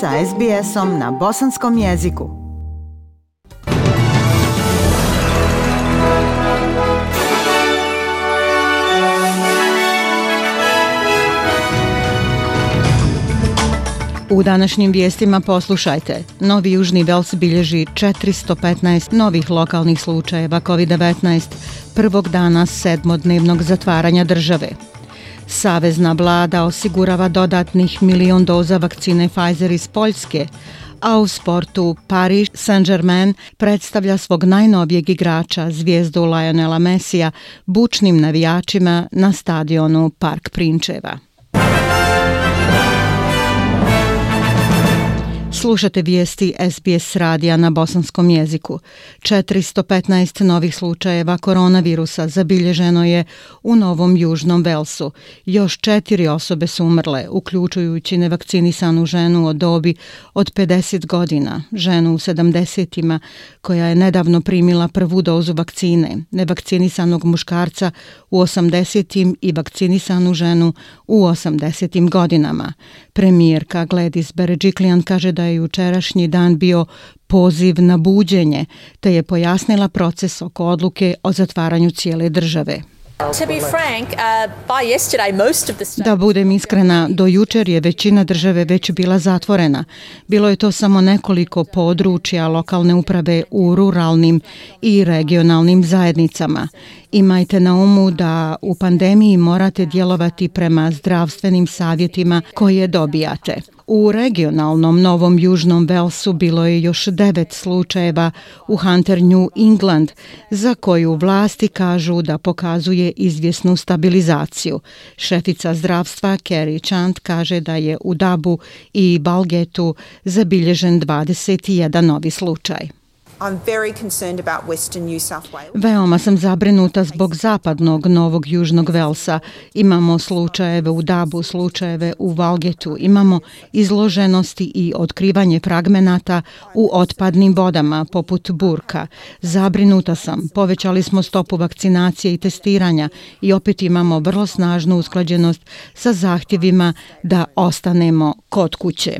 sa SBS-om na bosanskom jeziku. U današnjim vijestima poslušajte. Novi Južni Vels bilježi 415 novih lokalnih slučajeva COVID-19 prvog dana sedmodnevnog zatvaranja države. Savezna vlada osigurava dodatnih milion doza vakcine Pfizer iz Poljske, a u sportu Paris Saint-Germain predstavlja svog najnovijeg igrača, zvijezdu Lionela Messija, bučnim navijačima na stadionu Park Prinčeva. Slušate vijesti SBS radija na bosanskom jeziku. 415 novih slučajeva koronavirusa zabilježeno je u Novom Južnom Velsu. Još četiri osobe su umrle, uključujući nevakcinisanu ženu od dobi od 50 godina, ženu u 70-ima koja je nedavno primila prvu dozu vakcine, nevakcinisanog muškarca u 80-im i vakcinisanu ženu u 80-im godinama. Premijerka Gladys Berejiklian kaže da je jučerašnji dan bio poziv na buđenje, te je pojasnila proces oko odluke o zatvaranju cijele države. Uh, da budem iskrena, do jučer je većina države već bila zatvorena. Bilo je to samo nekoliko područja lokalne uprave u ruralnim i regionalnim zajednicama. Imajte na umu da u pandemiji morate djelovati prema zdravstvenim savjetima koje dobijate. U regionalnom Novom Južnom Velsu bilo je još devet slučajeva u Hunter New England, za koju vlasti kažu da pokazuje izvjesnu stabilizaciju. Šefica zdravstva Kerry Chant kaže da je u Dabu i Balgetu zabilježen 21 novi slučaj. Veoma sam zabrinuta zbog zapadnog Novog Južnog Velsa. Imamo slučajeve u Dabu, slučajeve u Valgetu. Imamo izloženosti i otkrivanje fragmenata u otpadnim vodama, poput burka. Zabrinuta sam. Povećali smo stopu vakcinacije i testiranja i opet imamo vrlo snažnu usklađenost sa zahtjevima da ostanemo kod kuće.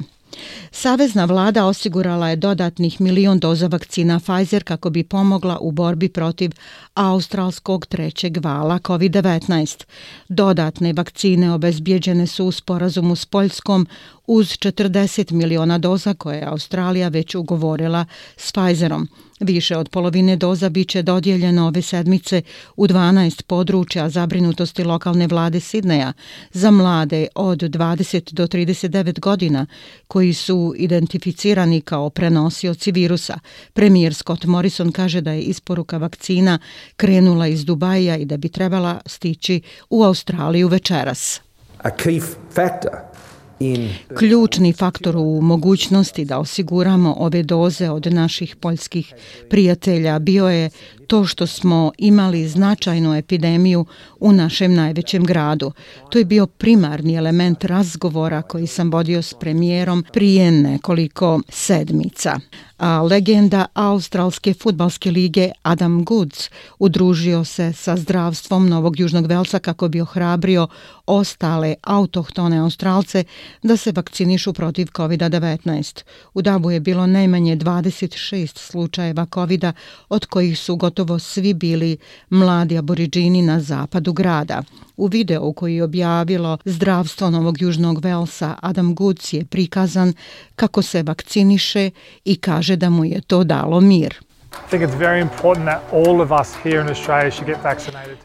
Savezna vlada osigurala je dodatnih milion doza vakcina Pfizer kako bi pomogla u borbi protiv australskog trećeg vala COVID-19. Dodatne vakcine obezbjeđene su u sporazumu s Poljskom uz 40 miliona doza koje je Australija već ugovorila s Pfizerom. Više od polovine doza biće dodijeljeno ove sedmice u 12 područja zabrinutosti lokalne vlade Sidneja za mlade od 20 do 39 godina koji su identificirani kao prenosioci virusa. Premijer Scott Morrison kaže da je isporuka vakcina krenula iz Dubaja i da bi trebala stići u Australiju večeras. A key factor Ključni faktor u mogućnosti da osiguramo ove doze od naših poljskih prijatelja bio je to što smo imali značajnu epidemiju u našem najvećem gradu. To je bio primarni element razgovora koji sam vodio s premijerom prije nekoliko sedmica. A legenda Australske futbalske lige Adam Goods udružio se sa zdravstvom Novog Južnog Velsa kako bi ohrabrio ostale autohtone Australce da se vakcinišu protiv COVID-19. U Dabu je bilo najmanje 26 slučajeva covid od kojih su gotovo svi bili mladi aboriđini na zapadu grada. U videu koji je objavilo zdravstvo Novog Južnog Velsa, Adam Goods je prikazan kako se vakciniše i kaže da mu je to dalo mir.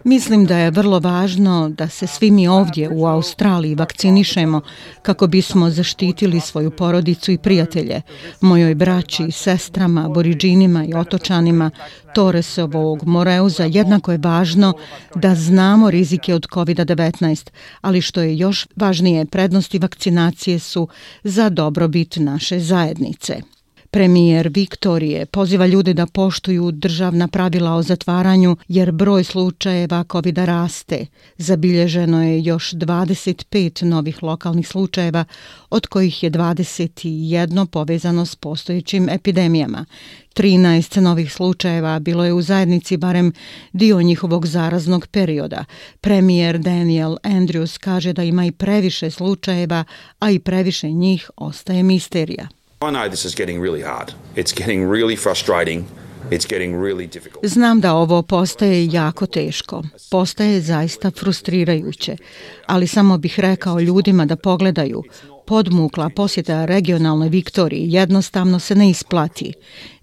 Mislim da je vrlo važno da se svi mi ovdje u Australiji vakcinišemo kako bismo zaštitili svoju porodicu i prijatelje, mojoj braći, sestrama, boriđinima i otočanima Torresovog Moreuza. Jednako je važno da znamo rizike od COVID-19, ali što je još važnije, prednosti vakcinacije su za dobrobit naše zajednice. Premijer Viktorije poziva ljude da poštuju državna pravila o zatvaranju jer broj slučajeva covid raste. Zabilježeno je još 25 novih lokalnih slučajeva, od kojih je 21 povezano s postojećim epidemijama. 13 novih slučajeva bilo je u zajednici barem dio njihovog zaraznog perioda. Premijer Daniel Andrews kaže da ima i previše slučajeva, a i previše njih ostaje misterija. I know this is getting really hard. It's getting really frustrating. It's getting really difficult. Znam da ovo postaje jako teško, postaje zaista frustrirajuće, ali samo bih rekao ljudima da pogledaju podmukla posjeta regionalnoj Viktoriji jednostavno se ne isplati.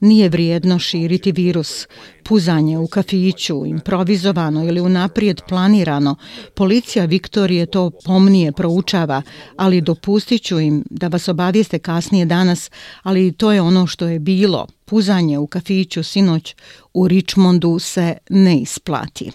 Nije vrijedno širiti virus. Puzanje u kafiću, improvizovano ili unaprijed planirano, policija Viktorije to pomnije proučava, ali dopustit ću im da vas obavijeste kasnije danas, ali to je ono što je bilo. Puzanje u kafiću sinoć u Richmondu se ne isplati.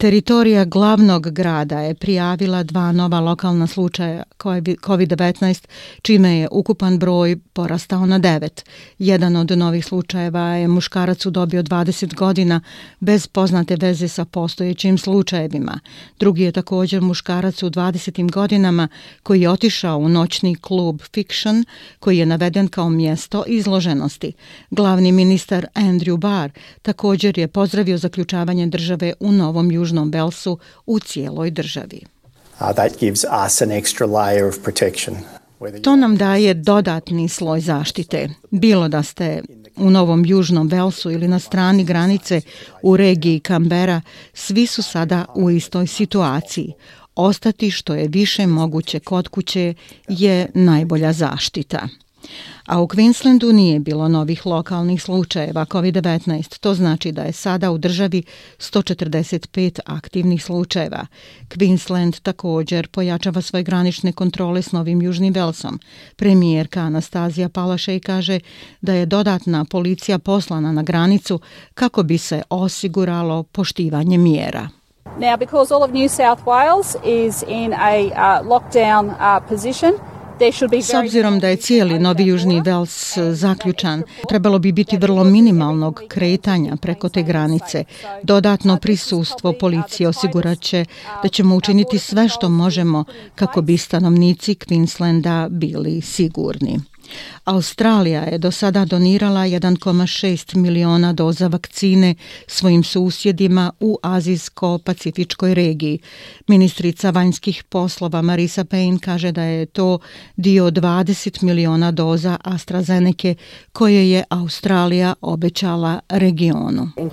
Teritorija glavnog grada je prijavila dva nova lokalna slučaja COVID-19, čime je ukupan broj porastao na devet. Jedan od novih slučajeva je muškarac udobio 20 godina bez poznate veze sa postojećim slučajevima. Drugi je također muškarac u 20. godinama koji je otišao u noćni klub Fiction, koji je naveden kao mjesto izloženosti. Glavni ministar Andrew Barr također je pozdravio zaključavanje države u Novom Južnom Južnom Velsu u cijeloj državi. To nam daje dodatni sloj zaštite. Bilo da ste u Novom Južnom Velsu ili na strani granice u regiji Kambera, svi su sada u istoj situaciji. Ostati što je više moguće kod kuće je najbolja zaštita. A u Queenslandu nije bilo novih lokalnih slučajeva COVID-19. To znači da je sada u državi 145 aktivnih slučajeva. Queensland također pojačava svoje granične kontrole s Novim Južnim Velsom. Premijerka Anastazija Palašej kaže da je dodatna policija poslana na granicu kako bi se osiguralo poštivanje mjera. Now, because all of New South Wales is in a uh, lockdown uh, position, S obzirom da je cijeli Novi Južni Vels zaključan, trebalo bi biti vrlo minimalnog kretanja preko te granice. Dodatno prisustvo policije osigurat će da ćemo učiniti sve što možemo kako bi stanovnici Queenslanda bili sigurni. Australija je do sada donirala 1,6 miliona doza vakcine svojim susjedima u Azijsko-Pacifičkoj regiji. Ministrica vanjskih poslova Marisa Payne kaže da je to dio 20 miliona doza AstraZeneca koje je Australija obećala regionu. Uh,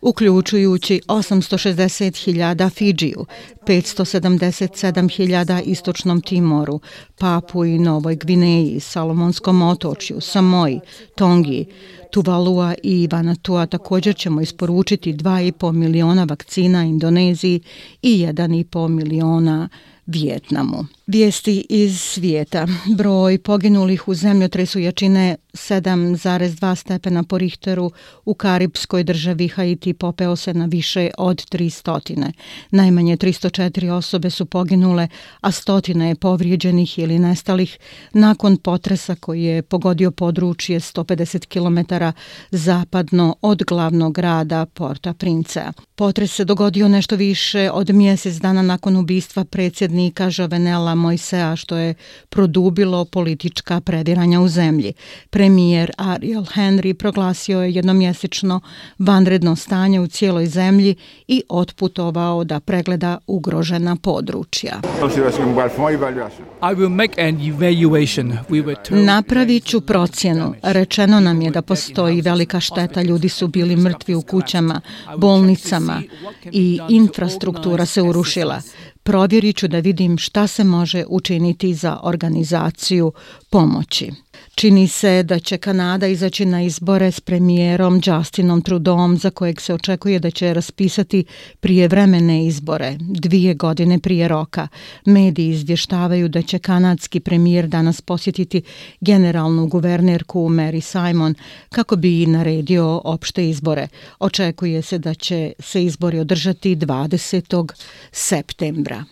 Uključujući 860.000 Fidžiju, 577.000 istočnom Timoru, Papui Novoj Gvineji, Salomonskom otočju, Samoji, Tongi, Tuvalua i Vanatua također ćemo isporučiti 2,5 miliona vakcina Indoneziji i 1,5 miliona Vjetnamu. Vijesti iz svijeta. Broj poginulih u zemljotresu jačine 7,2 stepena po Richteru u karibskoj državi Haiti popeo se na više od 300. Najmanje 304 osobe su poginule, a stotine je povrijeđenih ili nestalih nakon potresa koji je pogodio područje 150 km zapadno od glavnog grada Porta Princea. Potres se dogodio nešto više od mjesec dana nakon ubistva predsjednika Jovenela Mojsea što je produbilo politička prediranja u zemlji. Premijer Ariel Henry proglasio je jednomjesečno vanredno stanje u cijeloj zemlji i otputovao da pregleda ugrožena područja. Napravit ću procjenu. Rečeno nam je da postoji velika šteta. Ljudi su bili mrtvi u kućama, bolnicama i infrastruktura se urušila provjerit ću da vidim šta se može učiniti za organizaciju pomoći. Čini se da će Kanada izaći na izbore s premijerom Justinom Trudom za kojeg se očekuje da će raspisati prijevremene izbore, dvije godine prije roka. Mediji izvještavaju da će kanadski premijer danas posjetiti generalnu guvernerku Mary Simon kako bi naredio opšte izbore. Očekuje se da će se izbori održati 20. septembra.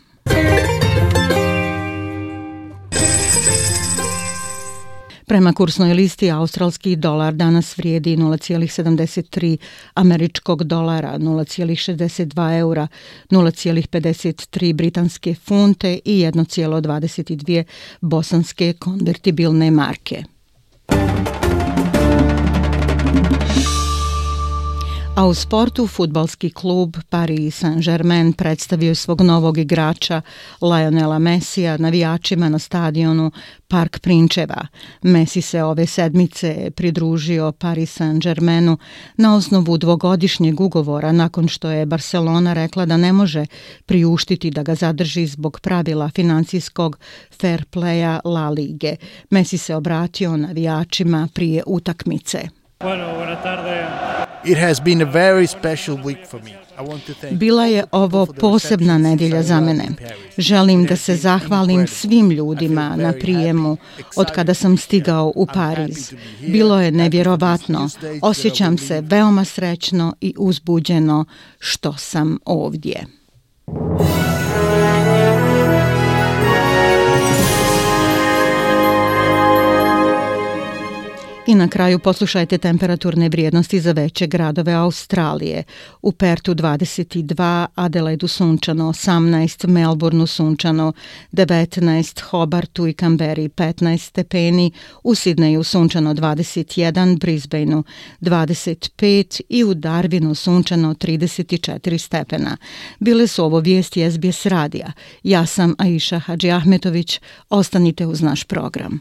Prema kursnoj listi australski dolar danas vrijedi 0,73 američkog dolara, 0,62 eura, 0,53 britanske funte i 1,22 bosanske konvertibilne marke. A u sportu futbalski klub Paris Saint-Germain predstavio svog novog igrača Lionela Messija navijačima na stadionu Park Prinčeva. Messi se ove sedmice pridružio Paris Saint-Germainu na osnovu dvogodišnjeg ugovora nakon što je Barcelona rekla da ne može priuštiti da ga zadrži zbog pravila financijskog fair playa La Lige. Messi se obratio navijačima prije utakmice. Bueno, buenas tardes. It has been a very special week for me. Bila je ovo posebna nedjelja za mene. Želim da se zahvalim svim ljudima na prijemu od kada sam stigao u Pariz. Bilo je nevjerovatno. Osjećam se veoma srećno i uzbuđeno što sam ovdje. I na kraju poslušajte temperaturne vrijednosti za veće gradove Australije. U Pertu 22, Adelaidu sunčano 18, Melbourneu sunčano 19, Hobartu i Kamberi 15 stepeni, u Sidneju sunčano 21, Brisbaneu 25 i u Darwinu sunčano 34 stepena. Bile su ovo vijesti SBS radija. Ja sam Aisha Hadži Ahmetović. Ostanite uz naš program.